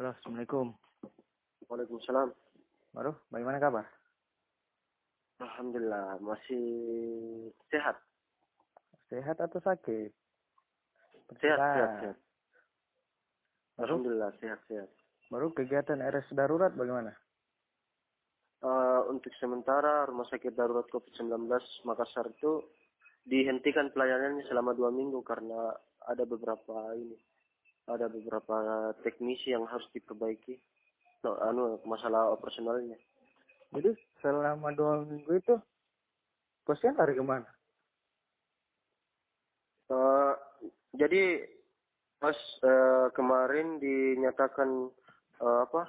Halo, Assalamualaikum. Waalaikumsalam. Baru, bagaimana kabar? Alhamdulillah masih sehat. Sehat atau sakit? Sehat, sehat, sehat. Baru, Alhamdulillah sehat, sehat. baru kegiatan RS darurat bagaimana? Eh, untuk sementara Rumah Sakit Darurat COVID-19 Makassar itu dihentikan pelayanannya selama dua minggu karena ada beberapa ini, ada beberapa teknisi yang harus diperbaiki. No, anu masalah operasionalnya. Jadi selama dua minggu itu pasien lari ke mana? Eh, jadi pas eh, kemarin dinyatakan eh, apa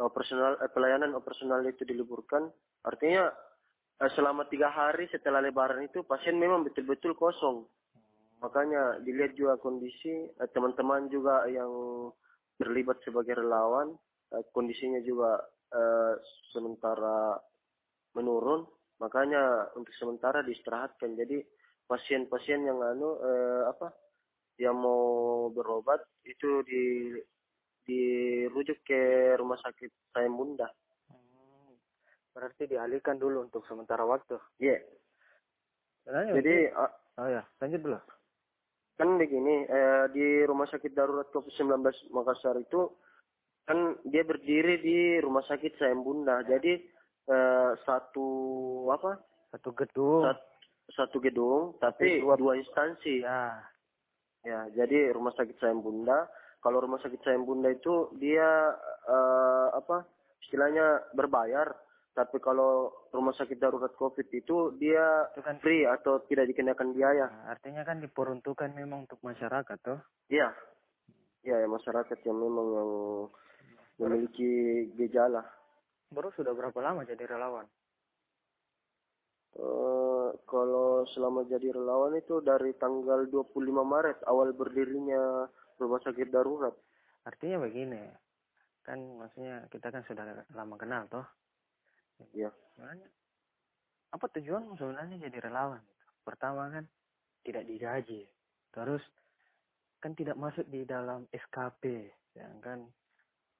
operasional eh, pelayanan operasional itu diliburkan, artinya eh, selama tiga hari setelah Lebaran itu pasien memang betul-betul kosong. Makanya dilihat juga kondisi eh, teman-teman juga yang terlibat sebagai relawan, eh, kondisinya juga eh, sementara menurun. Makanya untuk sementara diistirahatkan. Jadi pasien-pasien yang anu eh, apa yang mau berobat itu di dirujuk ke rumah sakit Sayang Bunda. Hmm, berarti dialihkan dulu untuk sementara waktu. Iya. Sebenarnya Jadi ah, oh ya, lanjut dulu. Kan begini eh, di rumah sakit darurat COVID-19 Makassar itu kan dia berdiri di rumah sakit Sayang Bunda. Jadi eh, satu apa? Satu gedung. Sat- satu gedung tapi dua- dua instansi. Ya, Ya, jadi rumah sakit Sayang Bunda. Kalau rumah sakit Sayang Bunda itu dia eh, apa? Istilahnya berbayar. Tapi kalau rumah sakit darurat COVID itu dia itu kan free atau tidak dikenakan biaya. Nah, artinya kan diperuntukkan memang untuk masyarakat tuh. Iya. Iya, ya, masyarakat yang memang yang memiliki gejala. Baru sudah berapa lama jadi relawan? Eh, kalau selama jadi relawan itu dari tanggal 25 Maret awal berdirinya rumah sakit darurat. Artinya begini, kan maksudnya kita kan sudah lama kenal toh. Ya. Sebenarnya apa tujuanmu sebenarnya jadi relawan? Pertama kan tidak digaji, terus kan tidak masuk di dalam SKP, ya kan?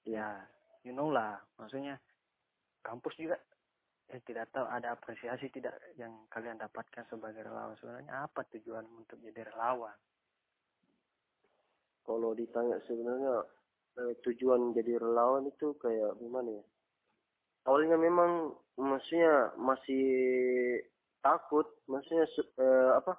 Ya, you know lah, maksudnya kampus juga eh, tidak tahu ada apresiasi tidak yang kalian dapatkan sebagai relawan sebenarnya apa tujuan untuk jadi relawan? Kalau ditanya sebenarnya eh, tujuan jadi relawan itu kayak gimana ya? Awalnya memang maksudnya masih takut, maksudnya eh, apa?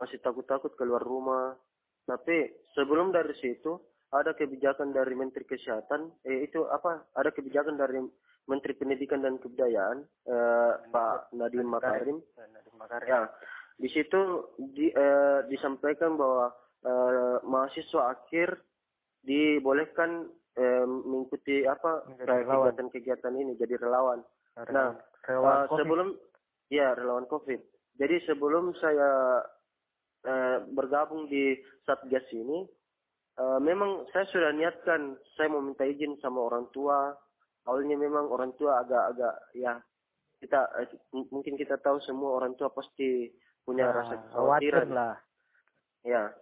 Masih takut-takut keluar rumah. Tapi sebelum dari situ ada kebijakan dari Menteri Kesehatan, eh itu apa? Ada kebijakan dari Menteri Pendidikan dan Kebudayaan, eh, Pak Nadiem Makarim. Ya, di situ di, eh, disampaikan bahwa eh, mahasiswa akhir dibolehkan eh, mengikuti apa kegiatan-kegiatan ini jadi relawan. Relawan- Nah, relawan COVID. sebelum ya relawan COVID. Jadi sebelum saya eh, bergabung di Satgas ini, eh, memang saya sudah niatkan saya mau minta izin sama orang tua. Awalnya memang orang tua agak-agak ya kita eh, mungkin kita tahu semua orang tua pasti punya Nah, rasa khawatir kekhawatiran. lah. Ya,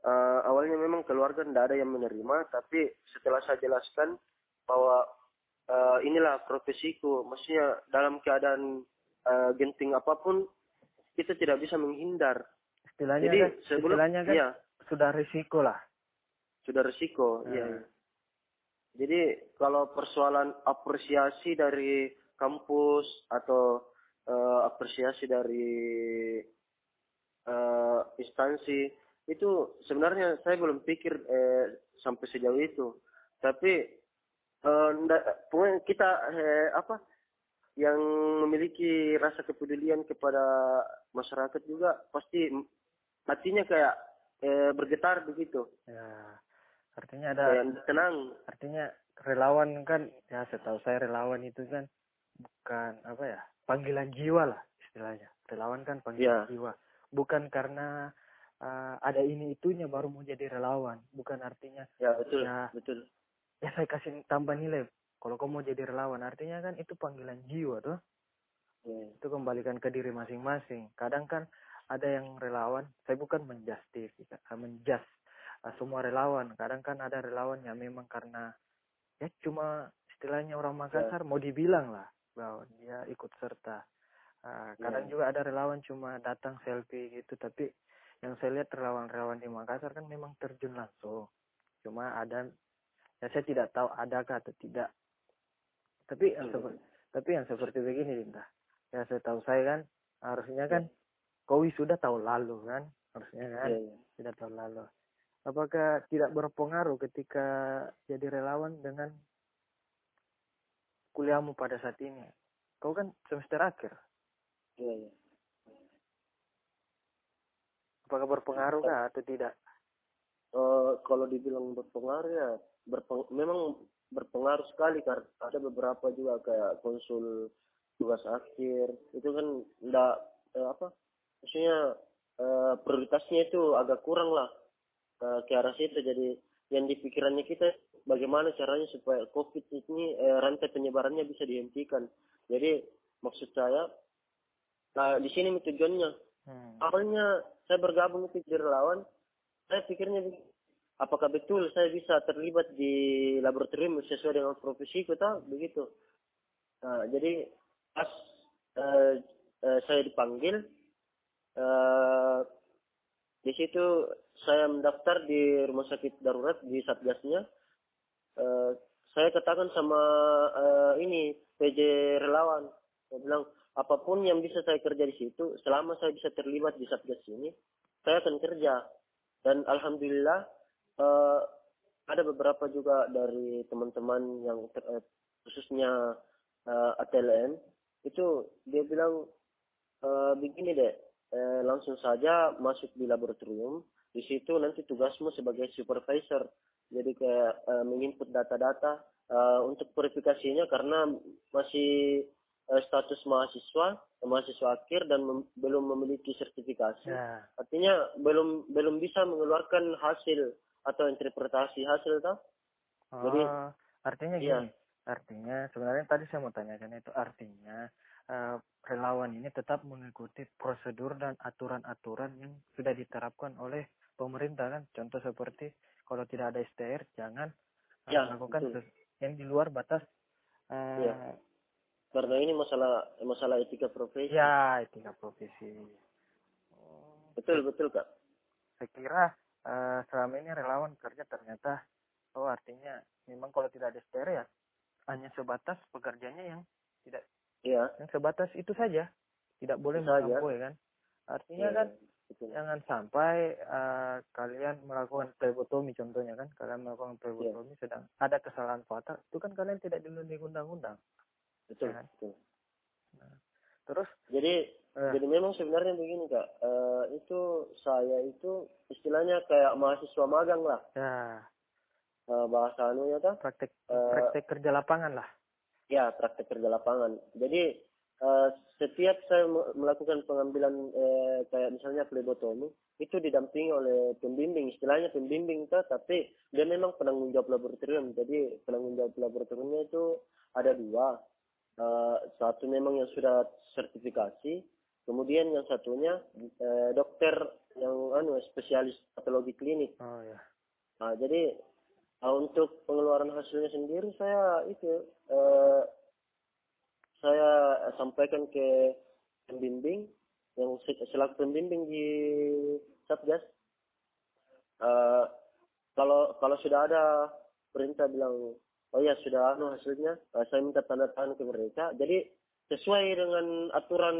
Eh, awalnya memang keluarga tidak ada yang menerima, tapi setelah saya jelaskan bahwa eh, inilah profesiku, maksudnya dalam keadaan eh, genting apa pun kita tidak bisa menghindar. Istilahnya Jadi kan, sebelum istilahnya kan iya, sudah risiko lah. sudah resiko. Nah. Iya. iya. Jadi kalau persoalan apresiasi dari kampus atau eh, apresiasi dari eh, instansi itu sebenarnya saya belum pikir eh, sampai sejauh itu. Tapi eh, nda- kita eh, apa yang memiliki rasa kepedulian kepada masyarakat juga pasti hatinya kayak eh, bergetar begitu, Ya, artinya ada, kayak tenang. artinya relawan kan, ya setahu saya relawan itu kan bukan apa ya, panggilan jiwa lah istilahnya. Relawan kan panggilan Ya. jiwa, bukan karena uh, ada ini itunya baru mau jadi relawan, bukan artinya Ya betul, Ya. betul. ya saya kasih tambah nilai. Kalau kamu mau jadi relawan, artinya kan itu panggilan jiwa tuh. Ya. itu kembalikan ke diri masing-masing. Kadang kan ada yang relawan, saya bukan menjustif, menjas uh, semua relawan. Kadang kan ada relawan yang memang karena ya cuma istilahnya orang Makassar mau dibilang lah bahwa dia ikut serta. Uh, kadang Ya. juga ada relawan cuma datang selfie gitu, tapi yang saya lihat relawan-relawan di Makassar kan memang terjun langsung. Cuma ada, ya saya tidak tahu adakah atau tidak. Tapi yang Betul, seperti, tapi yang seperti begini, Dinda. Ya saya tahu saya kan harusnya kan Kowi sudah tahu lalu kan, harusnya kan Iya, iya. tidak tahun lalu. Apakah tidak berpengaruh ketika jadi relawan dengan kuliahmu pada saat ini? Kau kan semester akhir. Iya, iya. Apakah berpengaruh kah atau tidak? Eh, kalau dibilang berpengaruh ya berpeng memang berpengaruh sekali karena ada beberapa juga kayak konsul tugas akhir itu kan enggak eh, apa maksudnya eh, prioritasnya itu agak kurang lah eh, ke arah situ jadi yang di pikirannya kita bagaimana caranya supaya covid ini eh, rantai penyebarannya bisa dihentikan jadi maksud saya nah di sini tujuannya Hmm. awalnya saya bergabung jadi relawan, saya pikirnya apakah betul saya bisa terlibat di laboratorium sesuai dengan profesiku tak begitu. Nah, jadi pas eh, eh, saya dipanggil, eh, di situ saya mendaftar di rumah sakit darurat di satgasnya. Eh, saya katakan sama eh, ini PJ relawan, saya bilang apa pun yang bisa saya kerja di situ, selama saya bisa terlibat di satgas ini, saya akan kerja. Dan alhamdulillah eh, ada beberapa juga dari teman-teman yang ter- eh, khususnya eh, ATLN itu dia bilang eh, begini deh, eh, langsung saja masuk di laboratorium. Di situ nanti tugasmu sebagai supervisor. Jadi kayak eh, menginput data-data eh, untuk verifikasinya karena masih status mahasiswa, mahasiswa akhir dan mem- belum memiliki sertifikasi. Ya. Artinya belum belum bisa mengeluarkan hasil atau interpretasi hasil toh. Oh, Jadi, artinya iya. gini. Artinya sebenarnya tadi saya mau tanyakan itu artinya eh, relawan ini tetap mengikuti prosedur dan aturan-aturan yang sudah diterapkan oleh pemerintah kan. Contoh seperti kalau tidak ada STR jangan eh, Ya, melakukan betul. ses- yang di luar batas eh, Iya. Karena ini masalah masalah etika profesi. ya etika profesi. Oh, Betul betul kak. saya kira eh, selama ini relawan kerja ternyata oh artinya memang kalau tidak ada STR ya hanya sebatas pekerjanya yang tidak Iya. yang sebatas itu saja tidak boleh melampaui kan artinya Iya, kan betul. jangan sampai eh, kalian melakukan plebotomi contohnya kan kalian melakukan Iya. plebotomi sedang ada kesalahan fatal itu kan kalian tidak dilindungi undang-undang betul, kan? betul. terus Jadi eh, jadi memang sebenarnya begini kak. Eh, itu saya itu istilahnya kayak mahasiswa magang lah. ya Eh, bahasa anunya tuh. praktek Eh, praktek kerja lapangan lah Ya, praktek kerja lapangan. Jadi eh, setiap saya me- melakukan pengambilan eh, kayak misalnya plebotomi itu didampingi oleh pembimbing, istilahnya pembimbing tuh, tapi dia memang penanggung jawab laboratorium. Jadi penanggung jawab laboratoriumnya itu ada dua. Eh, satu memang yang sudah sertifikasi, kemudian yang satunya eh, dokter yang anu spesialis patologi klinik. oh ya Nah, jadi uh, untuk pengeluaran hasilnya sendiri saya itu eh, saya sampaikan ke pembimbing yang se- selaku pembimbing di Satgas. Eh, kalau kalau sudah ada perintah bilang oh ya sudah anu hasilnya, eh, saya minta tanda tangan ke mereka. Jadi sesuai dengan aturan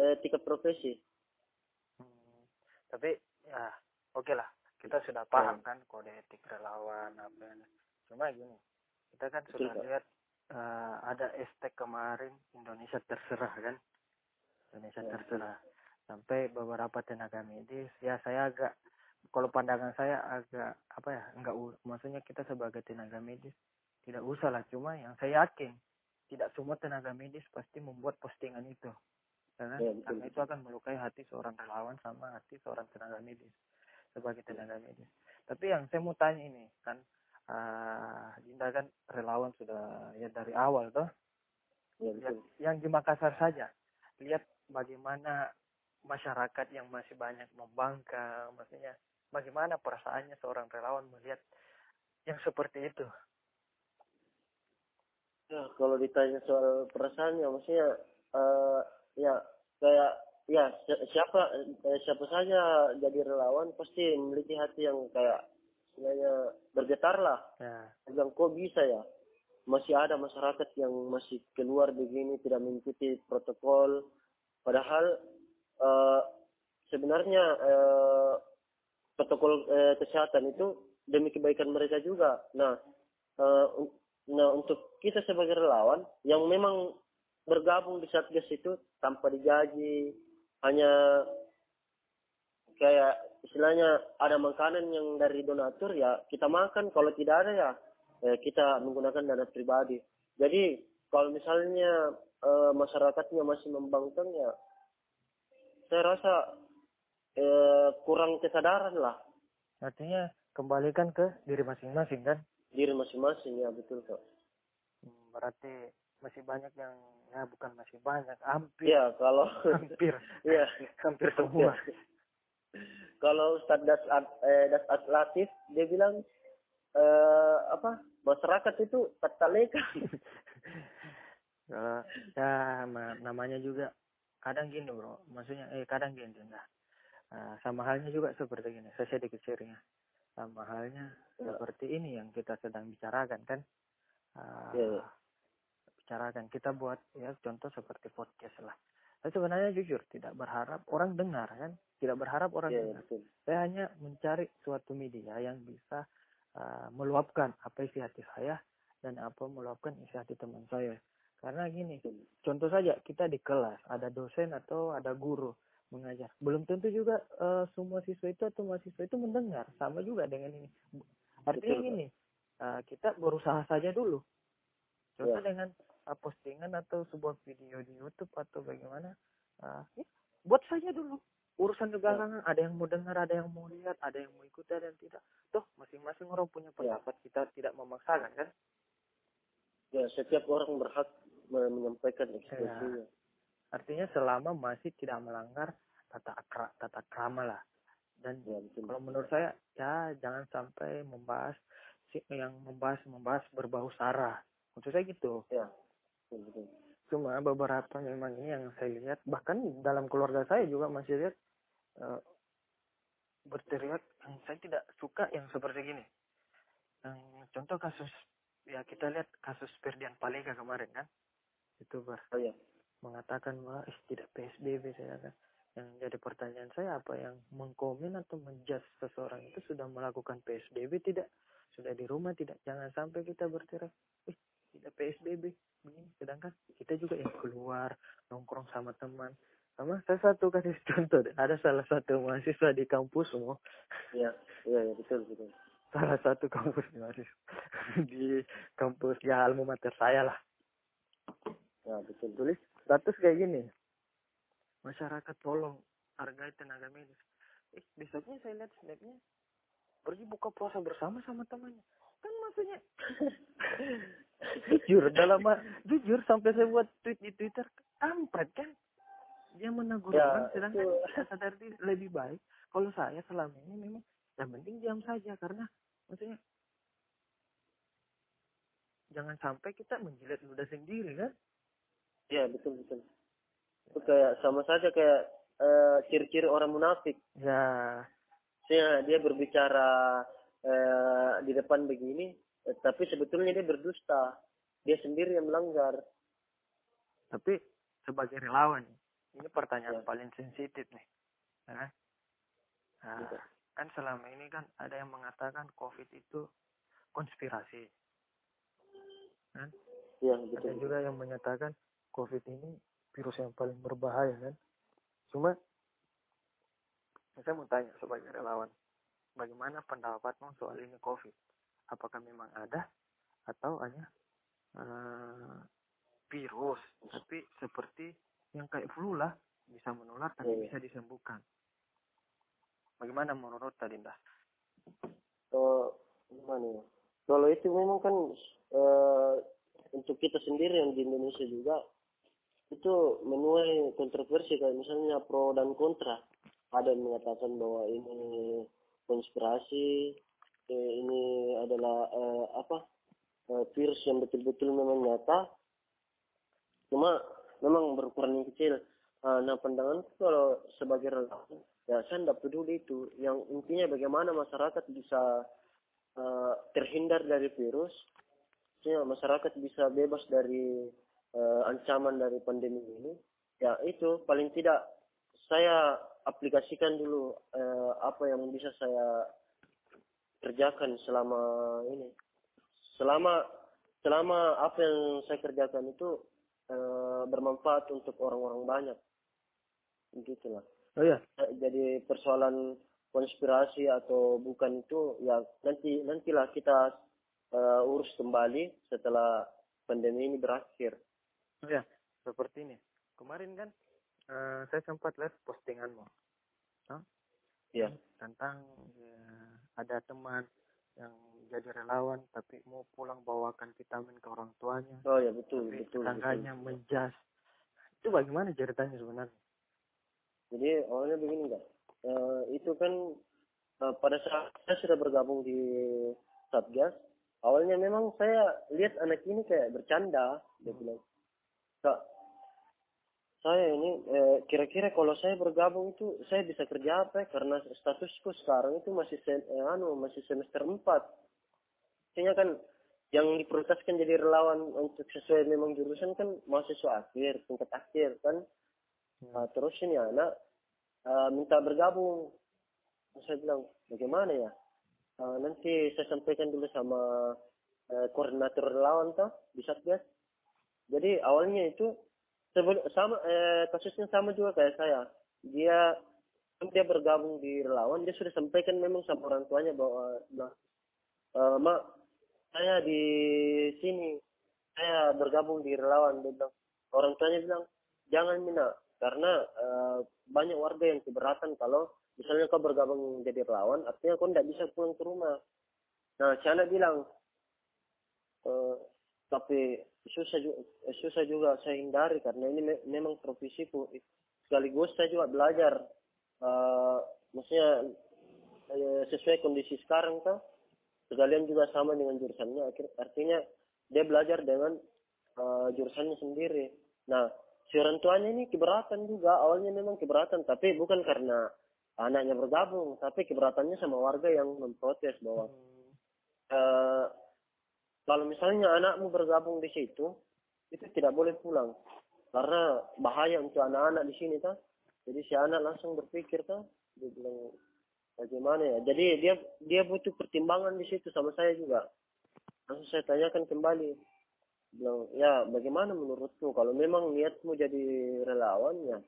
eh, tiket profesi. Hmm, tapi ya oke lah. Kita sudah paham kan kode etik relawan apa yang cuma gini kita kan Betul, sudah Kak. lihat eh, ada hashtag kemarin Indonesia terserah kan? Indonesia Ya, terserah. Sampai beberapa tenaga medis ya saya agak kalau pandangan saya agak apa ya enggak u- maksudnya kita sebagai tenaga medis tidak usah lah cuma yang saya yakin tidak semua tenaga medis pasti membuat postingan itu karena, Ya, betul, karena itu akan melukai hati seorang relawan sama hati seorang tenaga medis sebagai tenaga medis. Tapi yang saya mau tanya ini kan, ah Dinda kan relawan sudah ya dari awal toh. Ya, betul. yang di Makassar saja, lihat bagaimana masyarakat yang masih banyak membangkang, maksudnya bagaimana perasaannya seorang relawan melihat yang seperti itu. Ya, kalau ditanya soal perasaan ya maksudnya eh ya kayak ya si- siapa eh, siapa saja jadi relawan pasti memiliki hati yang kayak istilahnya bergetar lah. Ya, Bilang kok bisa ya? Masih ada masyarakat yang masih keluar begini tidak mengikuti protokol. Padahal eh sebenarnya eh protokol eh, kesehatan itu demi kebaikan mereka juga. Nah, eh, nah untuk kita sebagai relawan yang memang bergabung di satgas itu tanpa digaji, hanya kayak istilahnya ada makanan yang dari donatur ya kita makan, kalau tidak ada ya eh, kita menggunakan dana pribadi. Jadi kalau misalnya eh, masyarakatnya masih membangkang ya, saya rasa eh, kurang kesadaran lah artinya kembalikan ke diri masing-masing kan. diri masing-masing ya betul kok. Hmm, Berarti masih banyak yang ya bukan masih banyak, hampir Iya kalau hampir iya hampir semua. kalau Ustadz Das eh, Das At Latif dia bilang eh, apa masyarakat itu tataleka. Kalau ya ma- namanya juga kadang gini bro, maksudnya eh kadang gini nah. Ah, sama halnya juga seperti gini, saya sedikit sharing ya. Sama halnya Ya. seperti ini yang kita sedang bicarakan kan. Ah, Iya, iya. Bicarakan kita buat ya contoh seperti podcast lah. Saya sebenarnya jujur tidak berharap orang dengar kan, tidak berharap orang Iya dengar. betul. Saya hanya mencari suatu media yang bisa uh, meluapkan apa isi hati saya dan apa meluapkan isi hati teman saya. Karena gini, contoh saja kita di kelas ada dosen atau ada guru mengajar, belum tentu juga uh, semua siswa itu atau mahasiswa itu mendengar. Sama juga dengan ini. Artinya Betul, gini, uh, kita berusaha saja dulu. Contoh Ya. dengan uh, postingan atau sebuah video di YouTube atau bagaimana, uh, ya, buat saja dulu urusan di belakangan ada yang mau dengar ada yang mau lihat ada yang mau ikut ada yang tidak toh masing-masing orang punya Ya. pendapat kita tidak memaksakan kan Ya setiap orang berhak me- menyampaikan ekspresinya. Artinya selama masih tidak melanggar tata akra, tata krama lah dan Ya betul. kalau menurut saya ya jangan sampai membahas yang membahas membahas berbau sara maksud saya gitu Ya betul betul. cuma beberapa memang ini yang saya lihat bahkan dalam keluarga saya juga masih lihat eh, berteriak saya tidak suka yang seperti gini yang contoh kasus ya kita lihat kasus Ferdian Paleka kemarin kan itu ber Oh ya. Mengatakan wah ih, tidak PSBB saya kan. Yang jadi pertanyaan saya apa yang mengkomen atau menjudge seseorang itu sudah melakukan PSBB tidak? Sudah di rumah tidak? Jangan sampai kita berteriak ih tidak PSBB begini. Sedangkan kita juga yang keluar nongkrong sama teman. Sama saya satu kasih contoh deh. ada salah satu mahasiswa di kampusmu Ya iya ya, betul betul. salah satu kampus di mahasiswa di kampus ya alma mater saya lah. Ya betul. tulis status kayak gini. Masyarakat tolong hargai tenaga medis. Eh besoknya saya lihat snapnya pergi buka puasa bersama sama temannya. Kan maksudnya jujur dalam jujur sampai saya buat tweet di twitter kampret kan? Dia menegur Ya, orang sedangkan kita sadar diri lebih baik kalau saya selama ini memang yang penting diam saja karena maksudnya jangan sampai kita menjilat ludah sendiri kan Iya betul betul. Itu kayak sama saja kayak eh, ciri-ciri orang munafik. ya Dia dia berbicara eh, di depan begini, eh, tapi sebetulnya dia berdusta. Dia sendiri yang melanggar. Tapi sebagai relawan, ini pertanyaan Ya. paling sensitif nih. Ya kan? Nah, Gitu. kan selama ini kan ada yang mengatakan COVID itu konspirasi. Kan? Ada betul. juga yang menyatakan COVID ini virus yang paling berbahaya kan. Cuma saya mau tanya sebagai relawan, bagaimana pendapatmu soal ini COVID? Apakah memang ada atau hanya eh, virus, tapi seperti yang kayak flu lah bisa menular tapi iya. bisa disembuhkan. Bagaimana menurut tadi Dah? Oh, gimana ya? Kalau itu memang kan eh, untuk kita sendiri yang di Indonesia juga itu menuai kontroversi kayak misalnya pro dan kontra. Ada yang mengatakan bahwa ini konspirasi, eh, ini adalah eh, apa eh, virus yang betul-betul memang nyata. Cuma memang berukuran yang kecil. Uh, nah pandangan kalau sebagai relawan ya saya tidak peduli itu. Yang intinya bagaimana masyarakat bisa uh, terhindar dari virus ya masyarakat bisa bebas dari uh, ancaman dari pandemi ini ya itu paling tidak saya aplikasikan dulu uh, apa yang bisa saya kerjakan selama ini. Selama selama apa yang saya kerjakan itu uh, bermanfaat untuk orang-orang banyak. Begitulah. Oh ya jadi persoalan konspirasi atau bukan itu ya nanti nantilah kita uh, urus kembali setelah pandemi ini berakhir ya seperti ini. Kemarin kan uh, saya sempat lihat postinganmu. Huh? ya tentang ya, ada teman yang jadi relawan tapi mau pulang bawakan vitamin ke orang tuanya. Oh ya betul tapi betul tetangganya betul. menjas. Itu bagaimana ceritanya sebenarnya? Jadi awalnya begini enggak uh, itu kan uh, pada saat saya sudah bergabung di satgas awalnya memang saya lihat anak ini kayak bercanda dia bilang kak saya ini eh, kira-kira kalau saya bergabung itu saya bisa kerja apa ya? Karena statusku sekarang itu masih sem eh, anu masih semester 4. Sehingga kan yang diprioritaskan jadi relawan untuk sesuai memang jurusan kan mahasiswa akhir, tingkat akhir kan. Hmm. Uh, terus ini anak uh, minta bergabung. Saya bilang, bagaimana ya? Uh, nanti saya sampaikan dulu sama uh, koordinator relawan tuh di Satgas. Jadi awalnya itu sebelum sama eh, kasusnya sama juga kayak saya. Dia dia bergabung di relawan dia sudah sampaikan memang sama orang tuanya bahwa nah, uh, mak saya di sini saya bergabung di relawan dia bilang. Orang tuanya bilang jangan mina karena uh, banyak warga yang keberatan kalau misalnya kau bergabung jadi relawan artinya kau tidak bisa pulang ke rumah. Nah saya bilang uh, tapi susah juga, susah juga saya hindari karena ini me memang profesiku. Sekaligus saya juga belajar uh, maksudnya uh, sesuai kondisi sekarang kan sekalian juga sama dengan jurusannya. Artinya dia belajar dengan uh, jurusannya sendiri. Nah si orang tuanya ini keberatan juga. Awalnya memang keberatan tapi bukan karena anaknya bergabung tapi keberatannya sama warga yang memprotes bahwa uh, kalau misalnya anakmu bergabung di situ, itu tidak boleh pulang. Karena bahaya untuk anak-anak di sini, tak? Jadi si anak langsung berpikir, tak? Dia bilang, bagaimana ya? Jadi dia dia butuh pertimbangan di situ sama saya juga. Langsung saya tanyakan kembali. Bilang, ya bagaimana menurutmu? Kalau memang niatmu jadi relawan, ya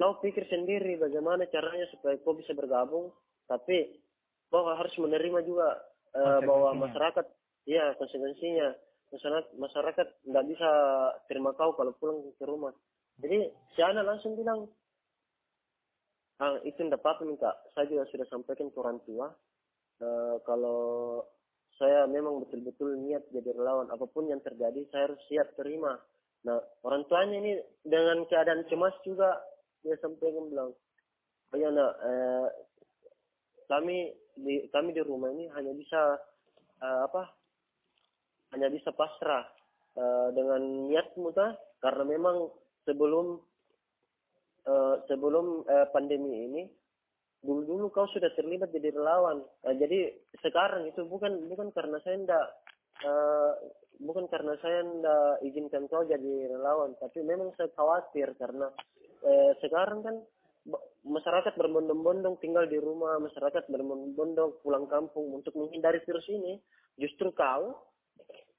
kau pikir sendiri bagaimana caranya supaya kau bisa bergabung, tapi kau harus menerima juga uh, bahwa masyarakat Iya, konsekuensinya masyarakat masyarakat nggak bisa terima kau kalau pulang ke rumah. Jadi si anak langsung bilang, ah, itu tidak apa-apa minta. Saya juga sudah sampaikan ke orang tua uh, kalau saya memang betul-betul niat jadi relawan apa pun yang terjadi saya harus siap terima. Nah orang tuanya ini dengan keadaan cemas juga dia sampaikan bilang, oh ya nak, eh, kami di kami di rumah ini hanya bisa uh, apa hanya bisa pasrah uh, dengan niatmu ta karena memang sebelum uh, sebelum uh, pandemi ini dulu dulu kau sudah terlibat jadi relawan uh, jadi sekarang itu bukan bukan karena saya ndak uh, bukan karena saya ndak izinkan kau jadi relawan tapi memang saya khawatir karena uh, sekarang kan masyarakat berbondong-bondong tinggal di rumah, masyarakat berbondong-bondong pulang kampung untuk menghindari virus ini. Justru kau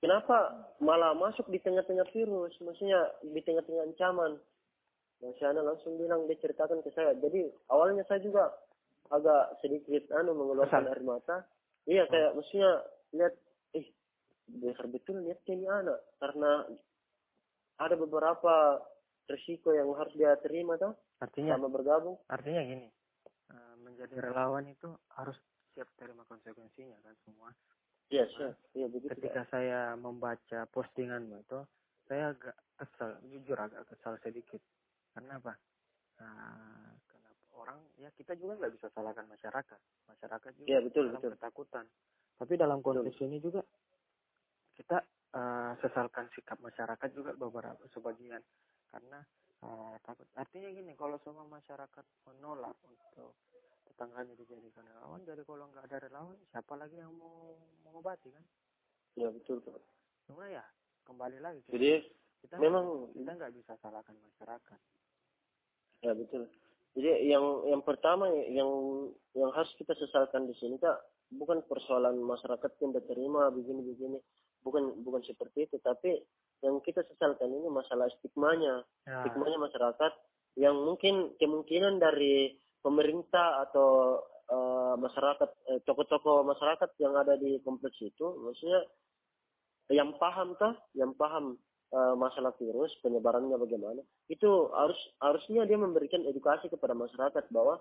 Kenapa malah masuk di tengah-tengah virus, maksudnya di tengah-tengah ancaman? Nah, Syana langsung bilang, dia ceritakan ke saya. Jadi awalnya saya juga agak sedikit anu mengeluarkan air mata. Iya, kayak oh. maksudnya lihat, eh, besar betul lihat ini anak. Karena ada beberapa risiko yang harus dia terima tuh. Artinya, sama bergabung. Artinya gini, eh, menjadi relawan itu harus siap terima konsekuensinya kan semua. Iya, sure. Iya, begitu. Ketika saya membaca postinganmu itu, saya agak kesal, jujur agak kesal sedikit. Karena apa? Nah, kenapa orang, ya kita juga nggak bisa salahkan masyarakat. Masyarakat juga ya, betul, dalam betul. ketakutan. Tapi dalam konteks betul. ini juga, kita uh, sesalkan sikap masyarakat juga beberapa sebagian karena uh, takut artinya gini kalau semua masyarakat menolak untuk tetangganya dijadikan relawan jadi kalau nggak ada relawan siapa lagi yang mau mengobati kan? Ya betul pak. Cuma ya kembali lagi jadi kita memang kita nggak bisa salahkan masyarakat. Ya betul. Jadi yang yang pertama yang yang harus kita sesalkan di sini kak bukan persoalan masyarakat yang diterima begini begini bukan bukan seperti itu tapi yang kita sesalkan ini masalah stigmanya. Ya. stigmanya masyarakat yang mungkin kemungkinan dari pemerintah atau uh, masyarakat eh, tokoh-tokoh masyarakat yang ada di kompleks itu maksudnya yang paham kah? Yang paham uh, masalah virus penyebarannya bagaimana? Itu harus harusnya dia memberikan edukasi kepada masyarakat bahwa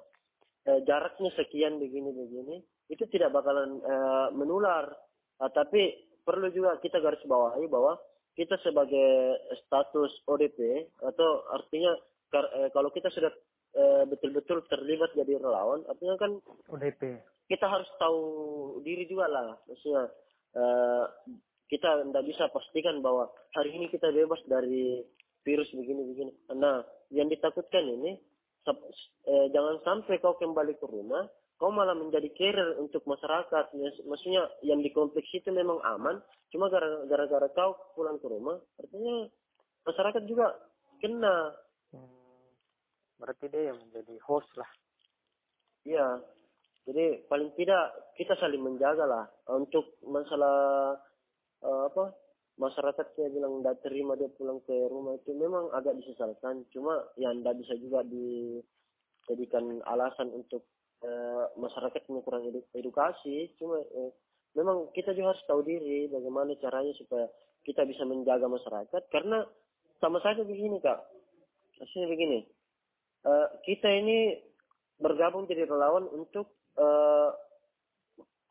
uh, jaraknya sekian begini begini itu tidak bakalan uh, menular. Uh, tapi perlu juga kita garis bawahi bahwa kita sebagai status ODP atau artinya kalau kita sudah Eh, betul-betul terlibat jadi relawan artinya kan ODP kita harus tahu diri juga lah. Maksudnya uh, kita tidak bisa pastikan bahwa hari ini kita bebas dari virus begini-begini. Nah yang ditakutkan ini uh, jangan sampai kau kembali ke rumah kau malah menjadi carrier untuk masyarakat. Maksudnya yang di kompleks itu memang aman cuma gara-gara kau pulang ke rumah artinya masyarakat juga kena berarti dia yang menjadi host lah. Iya. Jadi paling tidak kita saling menjaga lah. Untuk masalah uh, apa masyarakat saya bilang tidak terima dia pulang ke rumah itu memang agak disesalkan. Cuma ya tidak bisa juga dijadikan alasan untuk uh, masyarakat yang kurang edukasi. Cuma uh, memang kita juga harus tahu diri bagaimana caranya supaya kita bisa menjaga masyarakat. Karena sama saja begini kak. Maksudnya begini uh, kita ini bergabung jadi relawan untuk uh,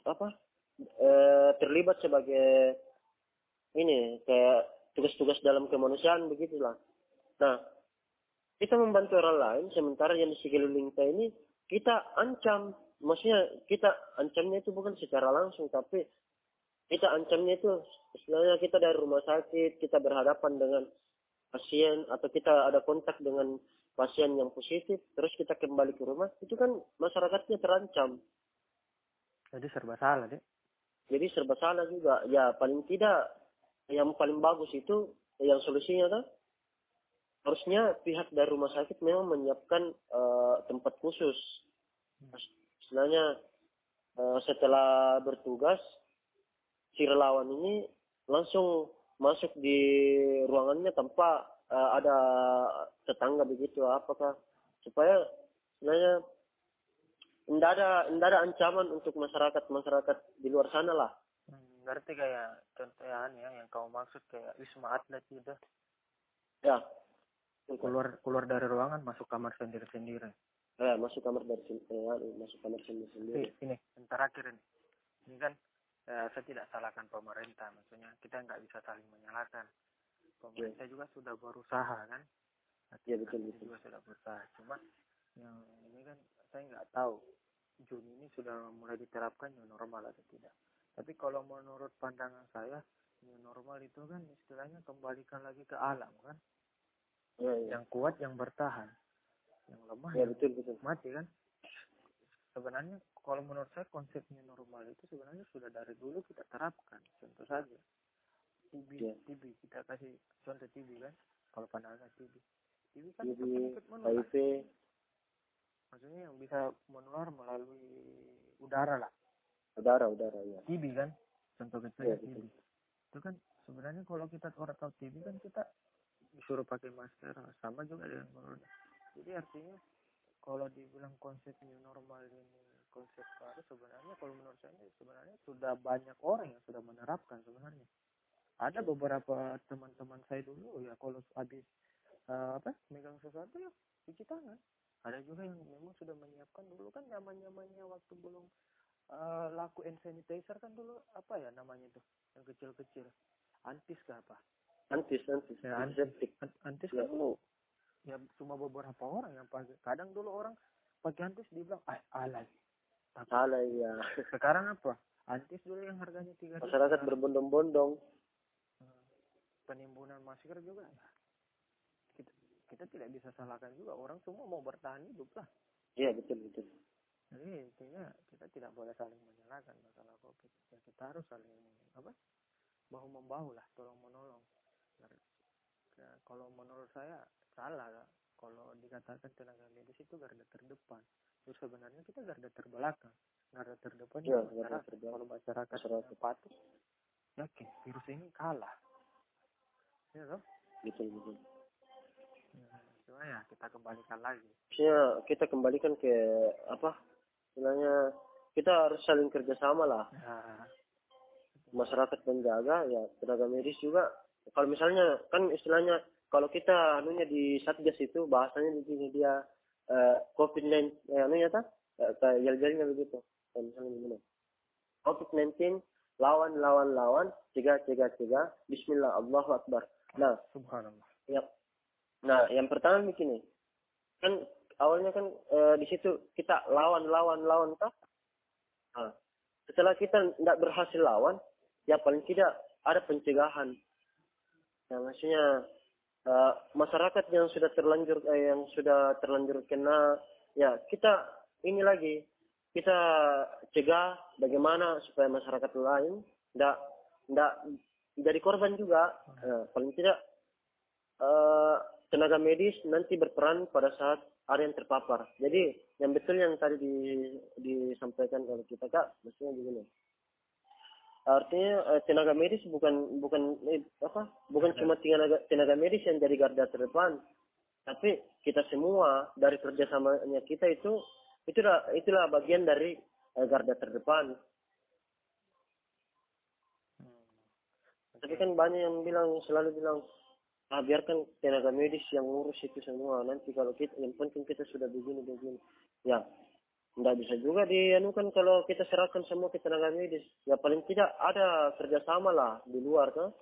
apa uh, terlibat sebagai ini kayak tugas-tugas dalam kemanusiaan begitulah. Nah, kita membantu orang lain sementara yang di sekeliling kita ini kita ancam, maksudnya kita ancamnya itu bukan secara langsung tapi kita ancamnya itu istilahnya kita dari rumah sakit kita berhadapan dengan pasien atau kita ada kontak dengan pasien yang positif, terus kita kembali ke rumah, itu kan masyarakatnya terancam. Jadi serba salah, deh. Jadi serba salah juga. Ya paling tidak, yang paling bagus itu, yang solusinya kan, harusnya pihak dari rumah sakit memang menyiapkan uh, tempat khusus. Sebenarnya uh, setelah bertugas, si relawan ini langsung masuk di ruangannya tanpa uh, ada tetangga begitu apakah supaya sebenarnya tidak ada tidak ada ancaman untuk masyarakat masyarakat di luar sana lah. Hmm, berarti kayak contohnya ya yang kau maksud kayak wisma atlet gitu. Ya. Keluar keluar dari ruangan masuk kamar sendiri sendiri. Ya masuk kamar dari sendiri ya, masuk kamar sendiri sendiri. Ini, ini terakhir ini. Ini kan eh, saya tidak salahkan pemerintah, maksudnya kita nggak bisa saling menyalahkan pemerintah juga sudah berusaha kan? Iya betul betul. juga sudah berusaha. Cuma yang ini kan saya nggak tahu Juni ini sudah mulai diterapkan new normal atau tidak. Tapi kalau menurut pandangan saya new normal itu kan istilahnya kembalikan lagi ke alam kan? Ya, ya. yang kuat yang bertahan. Yang lemah ya, betul, betul. mati kan? Sebenarnya kalau menurut saya konsep new normal itu sebenarnya sudah dari dulu kita terapkan contoh saja TB yeah. TB kita kasih contoh TB kan? Kalau pandangan TB TB kan TB, penyakit menular. HIV maksudnya yang bisa menular melalui udara lah. Udara udara ya TB kan? Contoh kecil yeah, TB itu kan sebenarnya kalau kita orang tahu TB kan kita disuruh pakai masker. Sama juga dengan corona jadi artinya kalau dibilang konsep new normal ini konsep baru sebenarnya kalau menurut saya sebenarnya sudah banyak orang yang sudah menerapkan sebenarnya ada beberapa teman-teman saya dulu ya kalau habis uh, apa megang sesuatu ya cuci tangan. Ada juga yang memang sudah menyiapkan dulu kan zaman zamannya waktu belum uh, laku hand sanitizer kan dulu apa ya namanya tuh yang kecil-kecil antis ke apa? Antis antis ya, antiseptik antis. kan dulu ya cuma beberapa orang yang pakai. Kadang dulu orang pakai antis dibilang ah alay. Alay ya. sekarang apa? Antis dulu yang harganya tiga masyarakat berbondong-bondong penimbunan masker juga ya kita, kita tidak bisa salahkan juga. Orang semua mau bertahan hidup lah. Iya betul betul. Jadi intinya kita tidak boleh saling menyalahkan masalah covid. Ya kita harus saling apa? Bahu membahu lah tolong menolong. Ya, kalau menurut saya salah lah. Kalau dikatakan tenaga medis itu garda terdepan. Terus sebenarnya kita garda terbelakang. Garda terdepan ya, masyarakat. terdepan. kalau masyarakat, masyarakat. patuh yakin virus ini kalah ya toh. Betul betul ya, cuma ya kita kembalikan lagi. Ya kita kembalikan ke apa istilahnya kita harus saling kerjasama lah. Ya. masyarakat menjaga ya tenaga medis juga. Kalau misalnya kan istilahnya kalau kita anunya di satgas itu bahasanya di sini dia uh, covid 19 eh, anunya ta uh, kayak jal-jalnya begitu. Kalau misalnya begini covid 19 lawan lawan lawan tiga tiga tiga Bismillah Allahu Akbar nah subhanallah. ya nah yang pertama begini kan awalnya kan uh, di situ kita lawan lawan lawan tak nah, setelah kita tidak berhasil lawan ya paling tidak ada pencegahan. Ya maksudnya uh, masyarakat yang sudah terlanjur eh, yang sudah terlanjur kena ya kita ini lagi. Kita cegah bagaimana supaya masyarakat lain tidak tidak jadi korban juga uh, paling tidak uh, tenaga medis nanti berperan pada saat ada yang terpapar. Jadi yang betul yang tadi di, disampaikan oleh kita kak, maksudnya begini. Artinya eh, tenaga medis bukan bukan eh, apa? Bukan cuma tenaga tenaga medis yang jadi garda terdepan, tapi kita semua dari kerjasamanya kita itu itulah itulah bagian dari eh, garda terdepan. Hmm. Tapi kan banyak yang bilang selalu bilang ah biarkan tenaga medis yang ngurus itu semua. Nanti kalau kita yang penting kita sudah begini begini. Ya tidak bisa juga dianukan kalau kita serahkan semua ke tenaga medis. Ya paling tidak ada kerjasama lah di luar kan?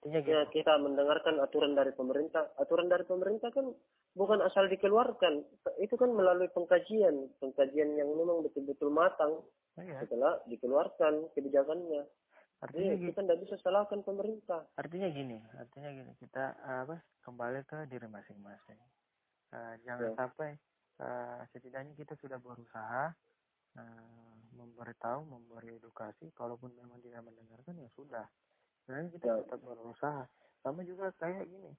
Artinya ya, kita mendengarkan aturan dari pemerintah. Aturan dari pemerintah kan bukan asal dikeluarkan. Itu kan melalui pengkajian. Pengkajian yang memang betul-betul matang. Iya. setelah dikeluarkan kebijakannya artinya Jadi, kita tidak bisa salahkan pemerintah. Artinya gini artinya gini kita uh, apa kembali ke diri masing-masing. Uh, jangan Ya. sampai uh, setidaknya kita sudah berusaha uh, memberitahu memberi edukasi kalaupun memang tidak mendengarkan ya sudah. Sebenarnya kita Ya. tetap berusaha. Sama juga kayak gini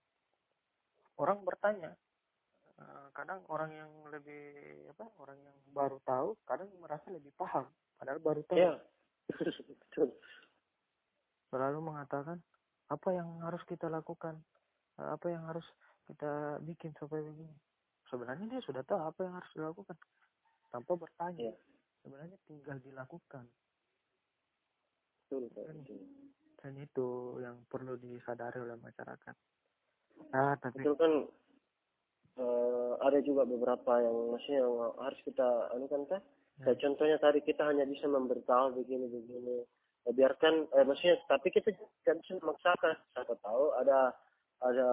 orang bertanya kadang orang yang lebih apa orang yang baru tahu kadang merasa lebih paham padahal baru tahu. Ya selalu mengatakan apa yang harus kita lakukan, eh, apa yang harus kita bikin supaya begini. Sebenarnya dia sudah tahu apa yang harus dilakukan tanpa bertanya. Ya. Sebenarnya tinggal dilakukan. betul Dan, dan itu yang perlu disadari oleh masyarakat. Nah, tapi Betul kan eh, ada juga beberapa yang maksudnya yang harus kita anukan kan kayak contohnya tadi kita hanya bisa memberitahu begini begini Ya, biarkan eh, maksudnya tapi kita bisa memaksakan siapa tahu ada ada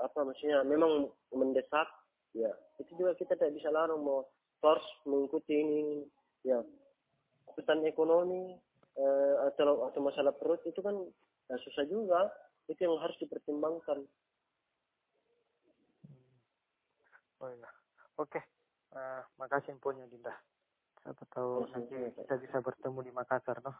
apa maksudnya memang mendesak ya itu juga kita tidak bisa larang mau harus mengikuti ini, ya urusan ekonomi eh, atau atau masalah perut itu kan ya, susah juga itu yang harus dipertimbangkan oh iya. Oke. Eh, makasih infonya Dinda. Siapa tahu nanti kita bisa bertemu di Makassar, noh.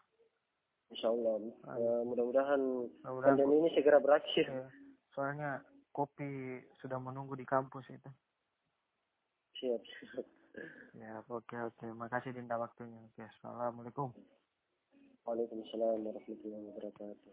Insya Allah. Eh, mudah-mudahan Mudah-mudahan pandemi ini segera berakhir. Ya, soalnya kopi sudah menunggu di kampus itu. Siap. Ya, oke oke. Makasih Dinda waktunya. Oke, assalamualaikum. Waalaikumsalam warahmatullahi wabarakatuh.